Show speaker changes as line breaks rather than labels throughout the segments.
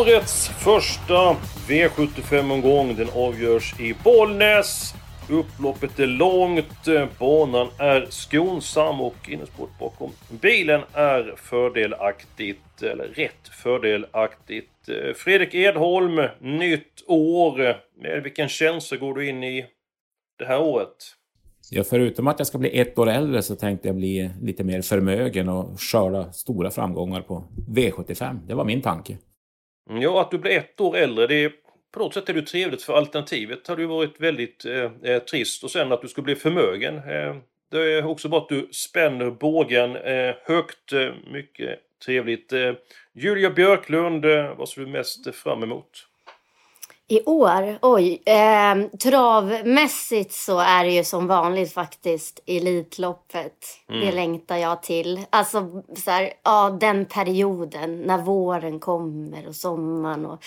Årets första V75-omgång den avgörs i Bollnäs. Upploppet är långt, banan är skonsam och innespåret bakom bilen är fördelaktigt, eller rätt fördelaktigt. Fredrik Edholm, nytt år. Med vilken känsla går du in i det här året?
Ja, förutom att jag ska bli ett år äldre så tänkte jag bli lite mer förmögen och skörda stora framgångar på V75. Det var min tanke.
Mm, ja, att du blir ett år äldre, det är på något sätt är det trevligt för alternativet hade ju varit väldigt eh, eh, trist. Och sen att du skulle bli förmögen. Eh, det är också bara att du spänner bågen eh, högt. Eh, mycket trevligt. Eh, Julia Björklund, eh, vad ser du mest fram emot?
I år? Oj. Eh, travmässigt så är det ju som vanligt faktiskt Elitloppet. Mm. Det längtar jag till. Alltså så här, ja, den perioden när våren kommer och sommaren och,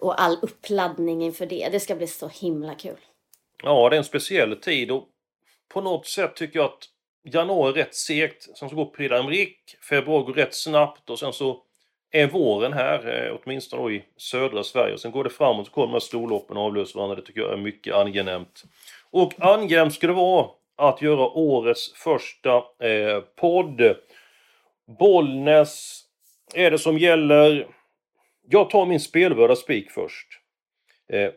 och all uppladdning inför det. Det ska bli så himla kul.
Ja, det är en speciell tid och på något sätt tycker jag att januari är rätt segt. Sen så går Prix d'Amérique, februari går rätt snabbt och sen så är våren här, eh, åtminstone då i södra Sverige. Sen går det framåt så kommer de här storloppen och avlöser varandra. Det tycker jag är mycket angenämt. Och angenämt ska det vara att göra årets första eh, podd. Bollnäs är det som gäller. Jag tar min spelvärda spik först. Eh,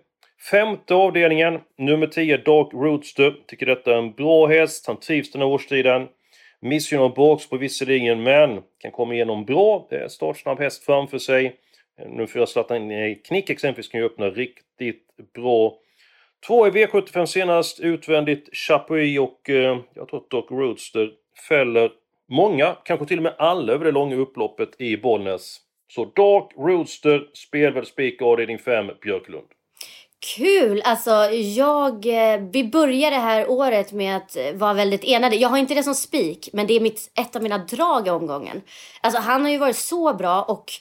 femte avdelningen, nummer 10 Dark Roadster. Tycker detta är en bra häst. Han trivs den här årstiden. Missgynnad bakspår visserligen, men kan komma igenom bra. Startsnabb häst framför sig. Nu får jag Zlatan Knick exempelvis kan ju öppna riktigt bra. Två i V75 senast utvändigt Chapuis och eh, jag tror att Doc Roadster fäller många, kanske till och med alla över det långa upploppet i Bollnäs. Så Dark Roadster, spelvärd spik avdelning 5, Björklund.
Kul! Alltså, jag, eh, vi började det här året med att eh, vara väldigt enade. Jag har inte det som spik, men det är mitt, ett av mina drag i omgången. Alltså, han har ju varit så bra och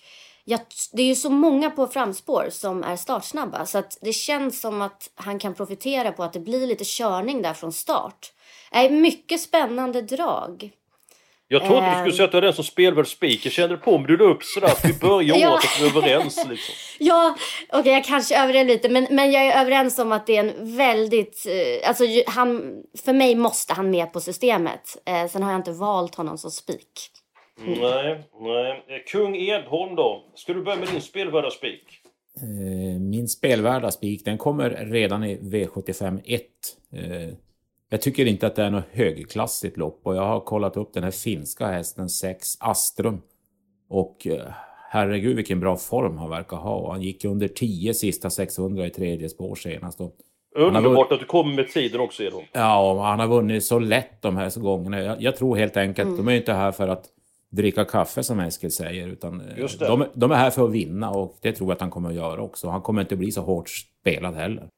jag, det är ju så många på framspår som är startsnabba. Så att det känns som att han kan profitera på att det blir lite körning där från start. Det är mycket spännande drag.
Jag trodde du skulle sätta den som spelvärd spik. Jag kände på mig du la upp sådär att vi börjar ja. året att vi är överens. Liksom.
Ja, okej okay, jag kanske överdrev lite men, men jag är överens om att det är en väldigt... Eh, alltså han, för mig måste han med på systemet. Eh, sen har jag inte valt honom som spik.
Mm. Nej, nej. Eh, Kung Edholm då? Ska du börja med din spelvärda spik?
Eh, min spelvärda spik den kommer redan i V75 1. Jag tycker inte att det är något högklassigt lopp och jag har kollat upp den här finska hästen 6 Astrum. Och eh, herregud vilken bra form han verkar ha. Han gick under 10 sista 600 i tredje spår senast.
Underbart att du kommer med tiden också Edholm.
Ja, han har vunnit så lätt de här gångerna. Jag, jag tror helt enkelt, mm. de är inte här för att dricka kaffe som Eskil säger. Utan eh, de, de, är här för att vinna och det tror jag att han kommer att göra också. Han kommer inte bli så hårt spelad heller.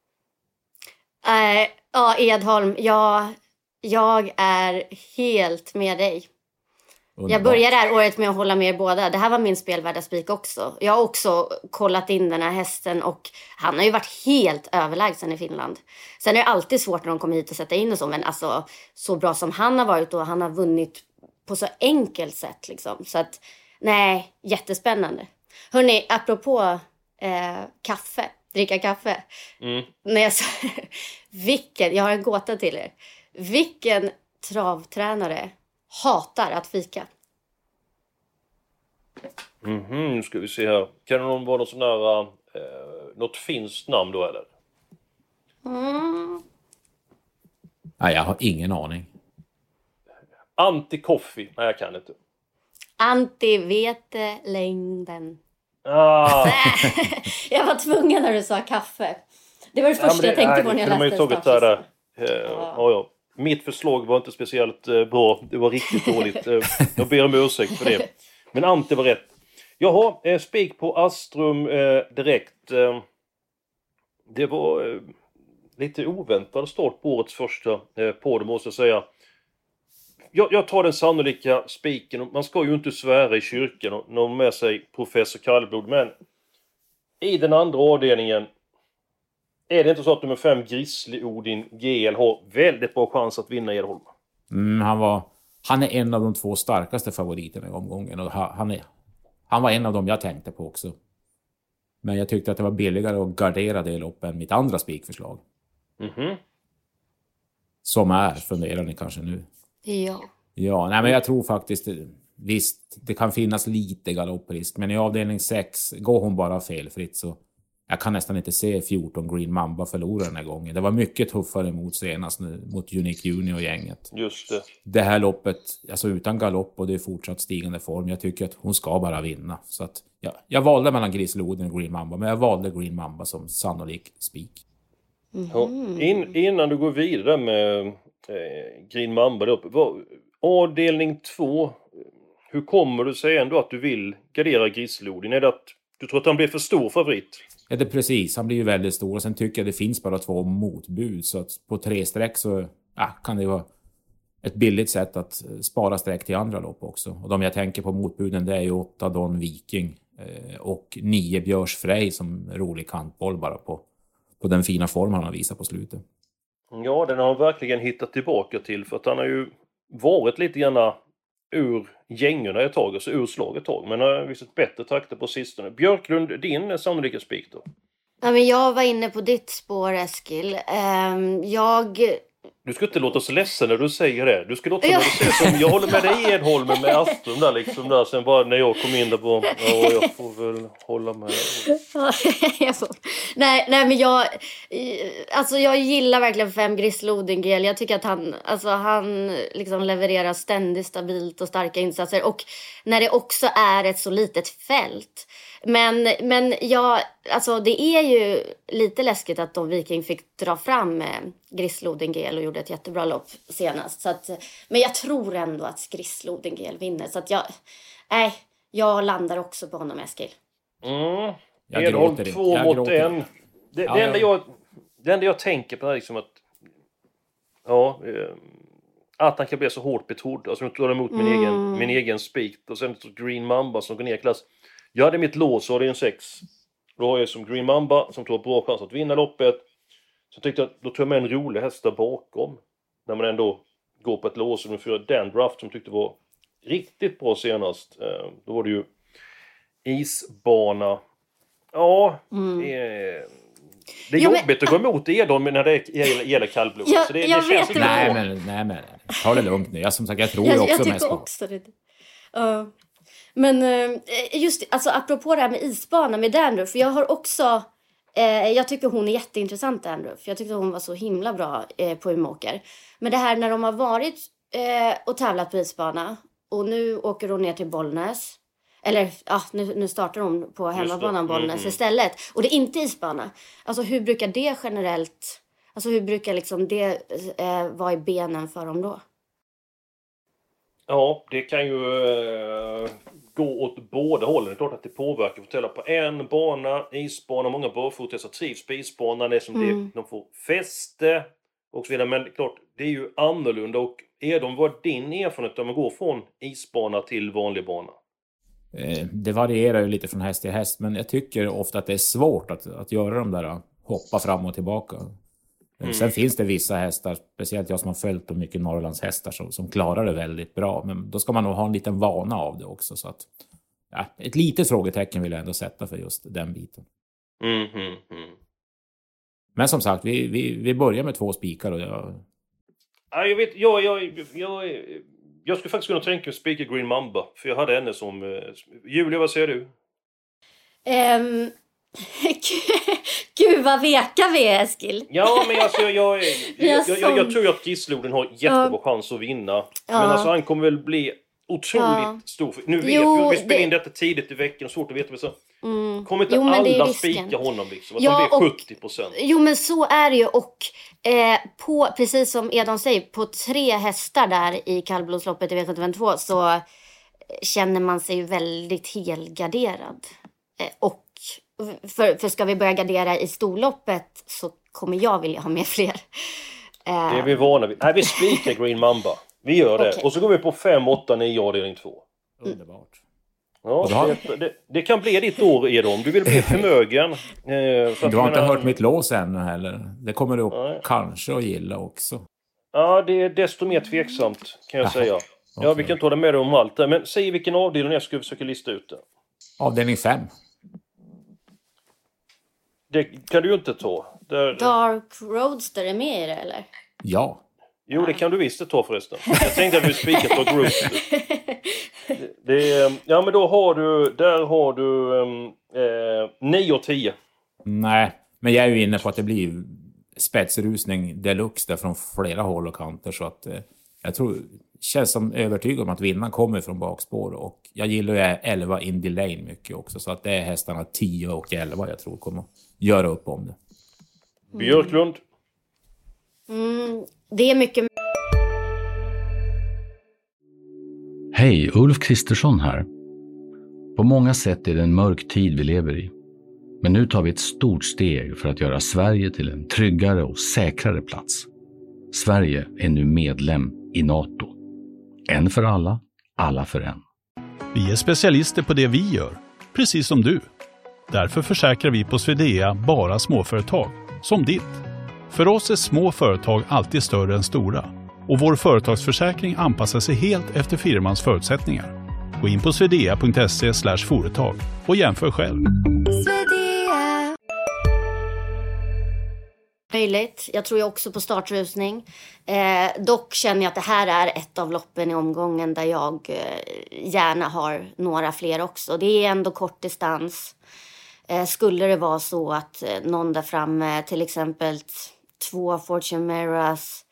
Nej, Ja, Edholm, jag, jag är helt med dig. Underbart. Jag började det här året med att hålla med er båda. Det här var min spelvärda spik också. Jag har också kollat in den här hästen och han har ju varit helt överlägsen i Finland. Sen är det alltid svårt när de kommer hit och sätta in och så, men alltså så bra som han har varit och han har vunnit på så enkelt sätt liksom. Så att nej, jättespännande. Hörni, apropå eh, kaffe dricka kaffe. Mm. När jag sa, vilken, jag har en gåta till er. Vilken travtränare hatar att fika?
Mhm, nu ska vi se här. Kan det vara något sån där, eh, något finskt namn då eller?
Mm. Nej, jag har ingen aning.
Anti-coffee? Nej, jag kan inte.
Anti-vete-längden. Ah. jag var tvungen när du sa kaffe. Det var det första ja, det, jag tänkte nej, på när jag läste
startlistan. Uh, ja. ja. Mitt förslag var inte speciellt eh, bra. Det var riktigt dåligt. Eh, jag ber om ursäkt för det. Men Ante var rätt. Jaha, eh, spik på Astrum eh, direkt. Eh, det var eh, lite oväntad start på årets första eh, podd måste jag säga. Jag, jag, tar den sannolika spiken. Man ska ju inte svära i kyrkan och någon med sig professor Kallblod, men i den andra avdelningen är det inte så att nummer 5 Grizzly Odin GL har väldigt bra chans att vinna Edholm?
Mm, han, var, han är en av de två starkaste favoriterna i omgången och han, är, han var en av dem jag tänkte på också. Men jag tyckte att det var billigare att gardera det loppet än mitt andra spikförslag.
Mm -hmm.
Som är, funderar ni kanske nu.
Ja.
Ja, nej men jag tror faktiskt... Visst, det kan finnas lite galopprisk, men i avdelning 6, går hon bara felfritt så... Jag kan nästan inte se 14 Green Mamba förlora den här gången. Det var mycket tuffare mot senast, mot Unique Junior-gänget.
Just det.
Det här loppet, alltså utan galopp och det är fortsatt stigande form. Jag tycker att hon ska bara vinna. Så att, ja, jag valde mellan Grisloden och Green Mamba, men jag valde Green Mamba som sannolik spik.
Mm ja, in, innan du går vidare med eh, Green Mamba där uppe. Avdelning 2. Hur kommer det sig ändå att du vill gardera Grislodin? Är det att du tror att han blir för stor favorit?
Ja, det är precis. Han blir ju väldigt stor. Och sen tycker jag det finns bara två motbud. Så att på tre streck så ja, kan det vara ett billigt sätt att eh, spara streck till andra lopp också. Och de jag tänker på motbuden det är ju 8 Don Viking eh, och 9 Björs Frej som rolig kantboll bara på, på den fina form han har visat på slutet.
Ja, den har han verkligen hittat tillbaka till för att han har ju varit lite grann ur gängorna ett tag, alltså ur slag ett tag. Men har visat bättre takter på sistone. Björklund, din sannolika spik då?
Ja, men jag var inne på ditt spår Eskil. Ehm, jag
du ska inte låta så ledsen när du säger det. Du ska låta ja. som jag håller med dig Edholmen med Astrum där liksom där. Sen bara när jag kom in där på, ja jag får väl hålla med.
nej, nej men jag, alltså jag gillar verkligen fem Gris Lodengel. Jag tycker att han, alltså han liksom levererar ständigt stabilt och starka insatser. Och när det också är ett så litet fält. Men, men ja, alltså det är ju lite läskigt att Don Viking fick dra fram eh, Grisslodengel och gjorde ett jättebra lopp senast. Så att, men jag tror ändå att Grisslodengel vinner. Så att jag, nej, jag landar också på honom Eskil.
Mm. Jag Edholm två jag mot en. Det, ja, det, enda jag, det enda jag tänker på är liksom att... Ja, eh, att han kan bli så hårt betrodd. Alltså nu tar emot min mm. egen, min egen spik och sen Green Mamba som går ner i klass. Jag hade mitt lås och det är en 6. Då har jag som Green Mamba som tror bra chans att vinna loppet. Så tyckte jag att då tog jag med en rolig häst där bakom. När man ändå går på ett lås och fyra Dandraft som tyckte var riktigt bra senast. Eh, då var det ju isbana. Ja, mm. det är, det är ja, jobbigt men, att gå emot Edholm när det gäller kallblod.
Ja, så det, det känns inte
nej, men, nej men ta det lugnt nu. Jag, som sagt, jag tror jag, också mest på... Också det.
Uh. Men eh, just alltså apropå det här med isbana med Dandruff. Jag har också... Eh, jag tycker hon är jätteintressant Dandruff. Jag tyckte hon var så himla bra eh, på Umeåker. Men det här när de har varit eh, och tävlat på isbana och nu åker hon ner till Bollnäs. Eller ja, nu, nu startar hon på hemmabanan Bollnäs mm. istället. Och det är inte isbana. Alltså hur brukar det generellt... Alltså hur brukar liksom det eh, vara i benen för dem då?
Ja, det kan ju eh, gå åt båda hållen. Det är klart att det påverkar. För på en bana, isbana, många barfothästar trivs på isbanan. Det är som mm. det, de får fäste och så vidare. Men klart, det är ju annorlunda. Och Edom, vad är din erfarenhet om man går från isbana till vanlig bana?
Eh, det varierar ju lite från häst till häst, men jag tycker ofta att det är svårt att, att göra de där hoppa fram och tillbaka. Mm. Sen finns det vissa hästar, speciellt jag som har följt på mycket Norrlands hästar som, som klarar det väldigt bra. Men då ska man nog ha en liten vana av det också. Så att, ja, ett litet frågetecken vill jag ändå sätta för just den biten.
Mm, mm, mm.
Men som sagt, vi, vi, vi börjar med två spikar och jag...
Ja, jag vet, jag, jag, jag, jag skulle faktiskt kunna tänka mig spika Green Mamba. För jag hade henne som... Uh, Julia, vad säger du?
Um, Gud vad veka vi är Eskil.
Ja men alltså jag, jag, jag, jag, jag tror att Gisloden har jättebra chans att vinna. Men alltså han kommer väl bli otroligt ja. stor. Nu vet jo, vi, vi spelar in detta tidigt i veckan, svårt att veta. Men så, mm. Kommer inte jo, alla spika honom liksom? Att ja, de blir 70 procent?
Jo men så är det ju och Eh, på, precis som Edon säger, på tre hästar där i kallblodsloppet i V752 så känner man sig väldigt helgarderad. Eh, och för, för ska vi börja gardera i storloppet så kommer jag vilja ha med fler.
Eh, det är vi vana vid. Nej, vi spikar Green Mamba. Vi gör det. Okay. Och så går vi på 5, 8, 9 avdelning 2.
Underbart.
Ja, det, det, det, kan bli ditt år Edom. Du vill bli förmögen.
Eh, du har inte hört mitt lås ännu heller. Det kommer du Nej. kanske att gilla också.
Ja, det är desto mer tveksamt kan jag Jaha. säga. Okay. Ja, vi kan ta det med dig om allt Men säg vilken avdelning jag ska försöka lista ut det.
Avdelning 5.
Det
kan du ju inte ta.
Där... Dark Roadster är med i det eller?
Ja.
Jo, det kan du visst ta förresten. Jag tänkte att vi spikar Dark Roadster. Det, det, ja, men då har du... Där har du... Eh, 9 och 10.
Nej, men jag är ju inne på att det blir spetsrusning deluxe där från flera håll och kanter. Så att eh, jag tror känns som övertygad om att vinnaren kommer från bakspår. Och jag gillar ju 11 Indy Lane mycket också. Så att det är hästarna 10 och 11 jag tror kommer göra upp om det.
Björklund?
Mm, det är mycket...
Hej, Ulf Kristersson här. På många sätt är det en mörk tid vi lever i. Men nu tar vi ett stort steg för att göra Sverige till en tryggare och säkrare plats. Sverige är nu medlem i Nato. En för alla, alla för en.
Vi är specialister på det vi gör, precis som du. Därför försäkrar vi på Swedea bara småföretag, som ditt. För oss är små företag alltid större än stora och vår företagsförsäkring anpassar sig helt efter firmans förutsättningar. Gå in på swedea.se företag och jämför själv
möjligt. Jag tror ju också på startrusning. Eh, dock känner jag att det här är ett av loppen i omgången där jag eh, gärna har några fler också. Det är ändå kort distans. Eh, skulle det vara så att eh, någon där framme, till exempel två Fortune Meras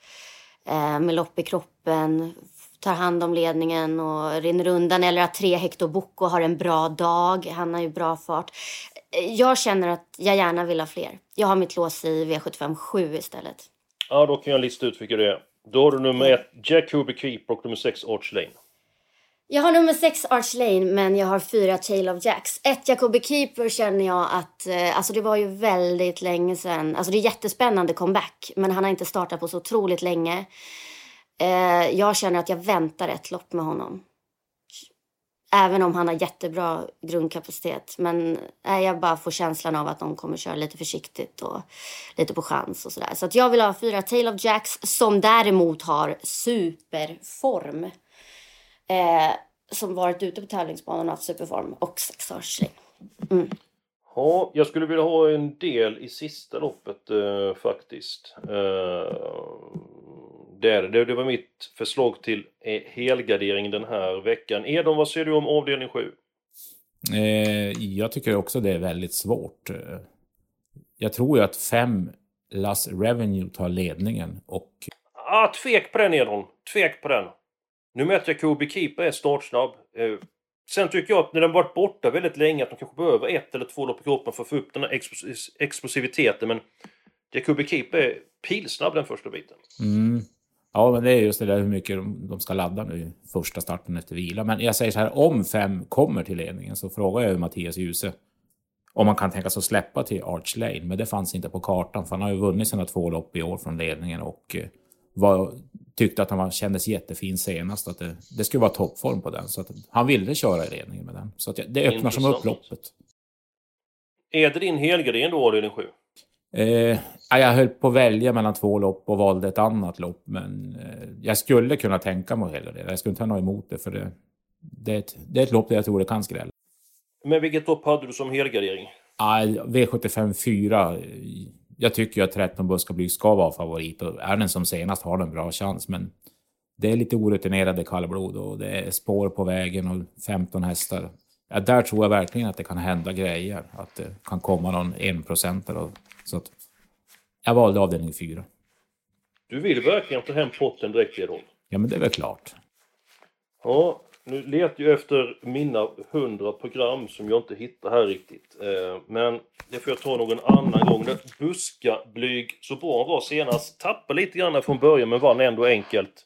eh, med lopp i kroppen tar hand om ledningen och rinner undan eller att tre Hector Boko har en bra dag. Han har ju bra fart. Jag känner att jag gärna vill ha fler. Jag har mitt lås i V75 7 istället.
Ja, då kan jag lista ut vilka det är. Då har du nummer ett Jacoby Keeper och nummer sex Arch Lane.
Jag har nummer sex Arch Lane, men jag har fyra Tale of Jacks. Ett Jacobi Keeper känner jag att, eh, alltså det var ju väldigt länge sedan. Alltså det är jättespännande comeback, men han har inte startat på så otroligt länge. Eh, jag känner att jag väntar ett lopp med honom. Även om han har jättebra grundkapacitet. Men äh, jag bara får känslan av att de kommer köra lite försiktigt och lite på chans och sådär. Så att jag vill ha fyra Tail of Jacks som däremot har superform. Eh, som varit ute på tävlingsbanan och haft superform. Och sex Arsling. Mm.
Ja, jag skulle vilja ha en del i sista loppet eh, faktiskt. Eh, där. Det, det var mitt förslag till eh, helgardering den här veckan. Edon, vad säger du om avdelning 7?
Eh, jag tycker också det är väldigt svårt. Jag tror ju att fem Las Revenue tar ledningen och...
Ah, tvek på den Edon. Tvek på den. Nu möter jag Kobe Keeper är startsnabb. Eh, sen tycker jag att när den varit borta väldigt länge att de kanske behöver ett eller två lopp i kroppen för att få upp den här explosiviteten. Men Jacobi Keeper är pilsnabb den första biten.
Mm. Ja, men det är just det där hur mycket de, de ska ladda nu i första starten efter vila. Men jag säger så här, om fem kommer till ledningen så frågar jag Mattias Djuse om man kan tänka sig att släppa till Arch Lane. Men det fanns inte på kartan, för han har ju vunnit sina två lopp i år från ledningen och eh, var, tyckte att han var, kändes jättefin senast. Att det, det skulle vara toppform på den. Så att han ville köra i ledningen med den. Så det öppnar som upp loppet.
Är det din helgardin då, avdelning 7?
Eh, jag höll på att välja mellan två lopp och valde ett annat lopp. Men eh, jag skulle kunna tänka mig hela det. Jag skulle inte ha något emot det. För det, det, är ett, det är ett lopp där jag tror det kan skrälla.
Men vilket lopp hade du som helgardering?
Ah, V75 4. Jag tycker att 13 Buskablyg ska vara favorit. Och är den som senast har den bra chans. Men det är lite orutinerade kallblod och det är spår på vägen och 15 hästar. Ja, där tror jag verkligen att det kan hända grejer. Att det kan komma någon enprocentare så att jag valde avdelning fyra.
Du vill verkligen ta hem potten direkt roll?
Ja, men det är väl klart.
Ja, nu letar jag efter mina hundra program som jag inte hittar här riktigt. Eh, men det får jag ta någon annan gång. Buska blyg så bra var senast. Tappade lite grann från början men vann ändå enkelt.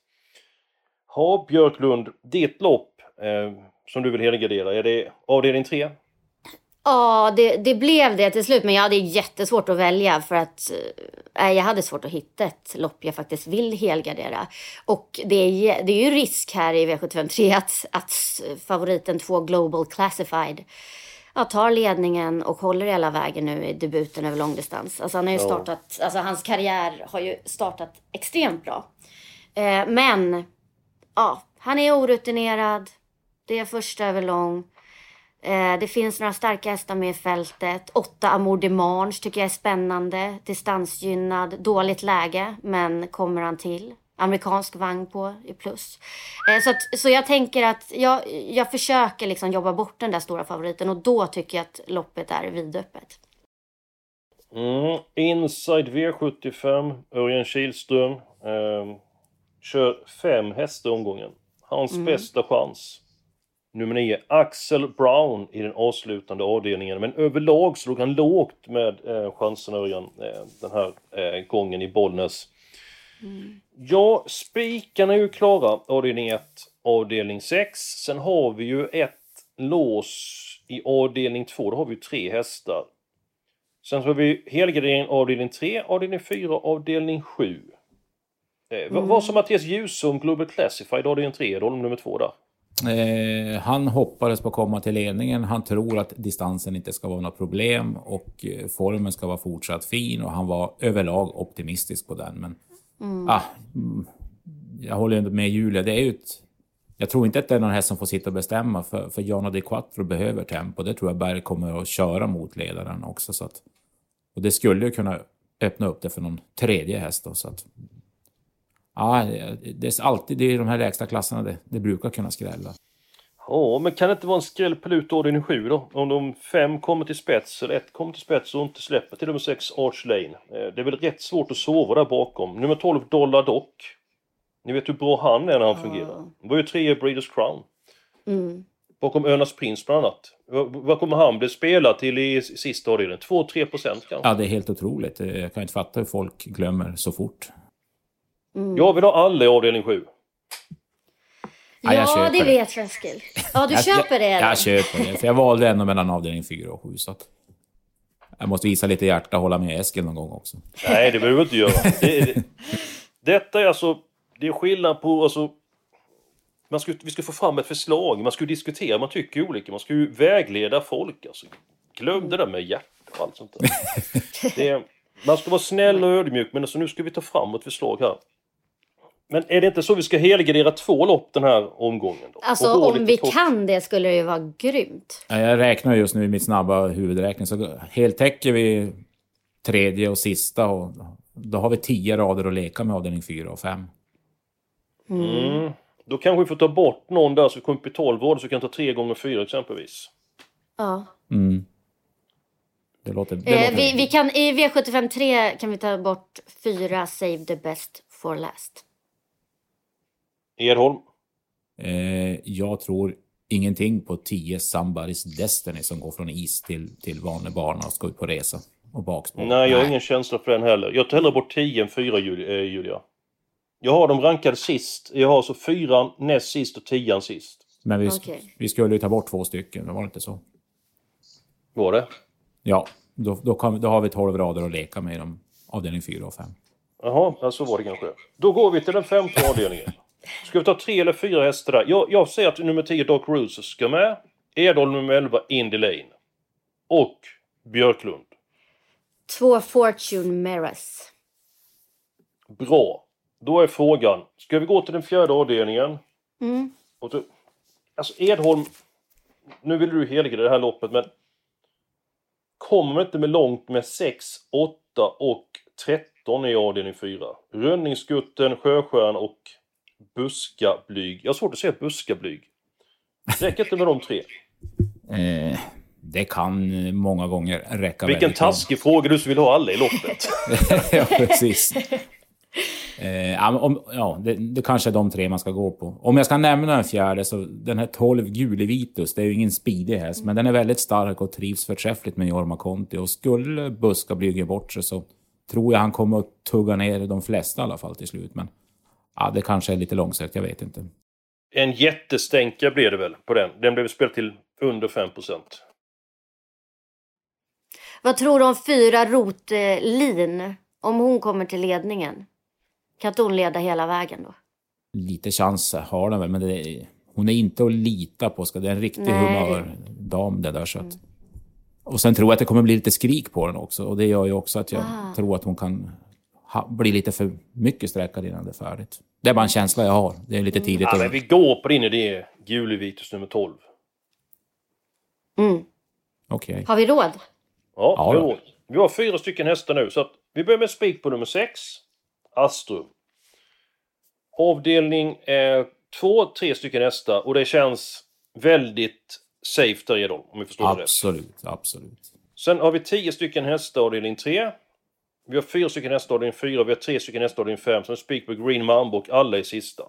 Ha Björklund, ditt lopp eh, som du vill helgardera, är det avdelning 3?
Ja, det, det, blev det till slut. Men jag hade jättesvårt att välja för att äh, jag hade svårt att hitta ett lopp jag faktiskt vill helgardera. Och det är, det är ju risk här i V753 att, att favoriten 2 Global Classified ja, tar ledningen och håller hela vägen nu i debuten över långdistans. Alltså han har ju startat, alltså hans karriär har ju startat extremt bra. Eh, men, ja, han är orutinerad. Det är första över lång. Eh, det finns några starka hästar med i fältet. Åtta Amour Demange tycker jag är spännande. Distansgynnad, dåligt läge, men kommer han till. Amerikansk vagn på i plus. Eh, så, att, så jag tänker att jag, jag försöker liksom jobba bort den där stora favoriten och då tycker jag att loppet är vidöppet.
Mm. Inside V75, Örjan Kihlström. Eh, kör fem hästar omgången. Hans mm. bästa chans nummer 9, Axel Brown i den avslutande avdelningen. Men överlag så låg han lågt med eh, chansen Örjan eh, den här eh, gången i Bollnäs. Mm. Ja, spikarna är ju klara, avdelning 1, avdelning 6. Sen har vi ju ett lås i avdelning 2, då har vi tre hästar. Sen så har vi helgardering avdelning 3, avdelning 4, avdelning 7. Eh, mm. Vad sa Mattias Djuse om Global Classified avdelning 3, då nummer 2 där?
Eh, han hoppades på att komma till ledningen. Han tror att distansen inte ska vara något problem och eh, formen ska vara fortsatt fin och han var överlag optimistisk på den. Men mm. ah, mm, jag håller ändå med Julia. Det är ett, jag tror inte att det är någon häst som får sitta och bestämma för, för Jana de Quattro behöver tempo. Det tror jag Berg kommer att köra mot ledaren också. Så att, och det skulle ju kunna öppna upp det för någon tredje häst. Då, så att, Ja, det är alltid i de här lägsta klasserna det, det brukar kunna skrälla.
Ja, men kan det inte vara en skräll på avdelning 7 då? Om de fem kommer till spets, eller ett kommer till spets och inte släpper till nummer 6 Arch Lane. Eh, det är väl rätt svårt att sova där bakom. Nummer 12 Dollar Dock. Ni vet hur bra han är när han fungerar. Det var ju trea Breeders Crown. Mm. Bakom Önas Prins bland annat. Vad kommer han bli spelad till i sista avdelningen? 2-3 procent kanske?
Ja, det är helt otroligt. Jag kan inte fatta hur folk glömmer så fort.
Mm. Jag vill ha alla i avdelning 7.
Ja, ja det vet Feskil. Ja, du
jag,
köper det?
Jag, jag köper det, för jag valde ändå mellan avdelning 4 och 7. Så att jag måste visa lite hjärta och hålla med Eskil någon gång också.
Nej, det behöver du inte göra. Det, det, detta är alltså... Det är skillnad på... Alltså, man ska, vi ska få fram ett förslag, man ska diskutera, man tycker olika, man ska ju vägleda folk. Alltså. Glöm det där med hjärta och allt sånt där. Det, man ska vara snäll och ödmjuk, men alltså, nu ska vi ta fram ett förslag här. Men är det inte så vi ska helgardera två lopp den här omgången? Då?
Alltså om vi kort? kan det skulle det ju vara grymt.
Jag räknar just nu i mitt snabba huvudräkning så heltäcker vi tredje och sista och då har vi tio rader att leka med avdelning fyra och fem.
Mm. Mm. Då kanske vi får ta bort någon där så vi kommer upp i 12 rader så vi kan ta tre gånger fyra exempelvis.
Ja.
Mm. Det låter, det
eh, låter vi, vi, kan, I V75 3 kan vi ta bort fyra Save the best for last.
Edholm?
Eh, jag tror ingenting på 10 Somebody's Destiny som går från is till, till vanlig bana och ska ut på resa och bakspår.
Nej, jag har ingen känsla för den heller. Jag tar hellre bort 10 än 4 eh, Julia. Jag har dem rankade sist. Jag har så 4 näst sist och 10 sist.
Men vi, okay. vi skulle ju ta bort två stycken, var det inte så?
Var det?
Ja, då, då, kan, då har vi 12 rader att leka med i avdelning 4 och 5.
Jaha, så var det kanske. Då går vi till den femte avdelningen. Ska vi ta tre eller fyra hästar där? Jag, jag säger att nummer 10 Doc Rules ska med. Edholm nummer 11 Indy Lane. Och Björklund.
Två Fortune Meras.
Bra. Då är frågan, ska vi gå till den fjärde avdelningen?
Mm.
Och då, alltså Edholm, nu vill du helga det här loppet men kommer inte med långt med 6, 8 och 13 i avdelning 4. Rönningsgutten, Sjöstjärn och Buskablyg. Jag har svårt att säga buskablyg. Räcker inte med de tre?
Eh, det kan många gånger räcka
Vilken taskig fråga du som vill ha alla i loppet.
ja, precis. Eh, om, ja det, det, kanske är de tre man ska gå på. Om jag ska nämna en fjärde, så den här 12 Gulevitus, det är ju ingen speedig häst, men den är väldigt stark och trivs förträffligt med Jorma Conti. Och skulle Buska bygga bort sig så tror jag han kommer att tugga ner de flesta i alla fall till slut. Men ja, det kanske är lite långsökt, jag vet inte.
En jättestänka blev det väl på den. Den blev spelad till under 5
Vad tror du om fyra Rotlin? Om hon kommer till ledningen? Kan inte hon leda hela vägen då?
Lite chans har den väl, men är, hon är inte att lita på. Ska det är en riktig humördam det där. Så att, mm. Och sen tror jag att det kommer bli lite skrik på den också. Och det gör ju också att jag ah. tror att hon kan bli lite för mycket sträckad innan det är färdigt. Det är bara en känsla jag har. Det är lite mm. tidigt.
Ja, men vi går på din idé. Gulevitus nummer 12.
Mm.
Okej. Okay.
Har vi råd?
Ja, ja vi har råd. Vi har fyra stycken hästar nu. Så att vi börjar med spik på nummer 6. Astrum. Avdelning eh, två, tre stycken hästar och det känns väldigt safe där Edholm, om vi förstår
absolut,
det
rätt. Absolut,
Sen har vi tio stycken hästar avdelning 3. Vi har fyra stycken hästar avdelning 4, vi har tre stycken hästar avdelning 5. Sen spik på Green Mambo och alla i sista.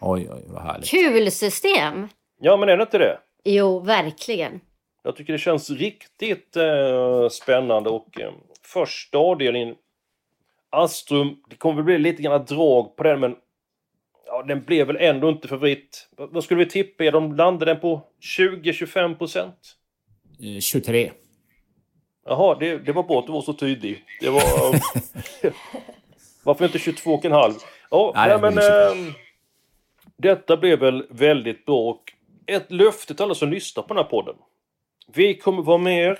Oj, oj, vad härligt.
Kul system!
Ja, men är det inte det?
Jo, verkligen.
Jag tycker det känns riktigt eh, spännande och eh, första avdelningen Astrum, det kommer väl bli lite grann drag på den men ja, den blev väl ändå inte favorit. Vad skulle vi tippa? De landade den på 20-25 procent?
23.
Jaha, det, det var bra att du var så tydlig. Det var... varför inte 22,5? Ja, nej, men... Äh, detta blev väl väldigt bra och ett löfte till alla som lyssnar på den här podden. Vi kommer vara med er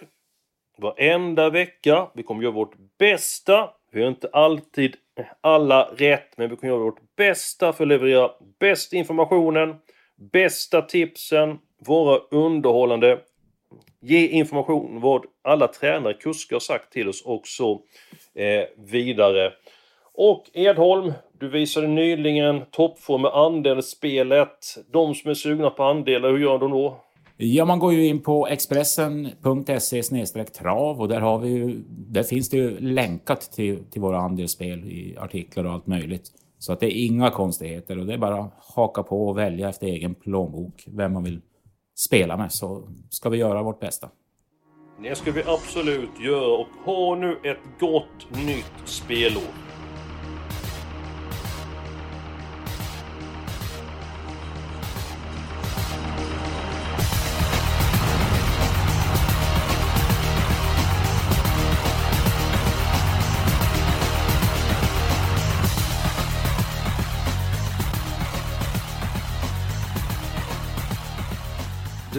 varenda vecka. Vi kommer göra vårt bästa vi har inte alltid alla rätt, men vi kommer göra vårt bästa för att leverera bästa informationen, bästa tipsen, vara underhållande, ge information vad alla tränare, kuskar har sagt till oss och så eh, vidare. Och Edholm, du visade nyligen toppform med andelsspelet. De som är sugna på andelar, hur gör de då?
Ja, man går ju in på expressen.se trav och där, har vi ju, där finns det ju länkat till, till våra andelsspel i artiklar och allt möjligt. Så att det är inga konstigheter och det är bara att haka på och välja efter egen plånbok vem man vill spela med så ska vi göra vårt bästa.
Det ska vi absolut göra och ha nu ett gott nytt spelår.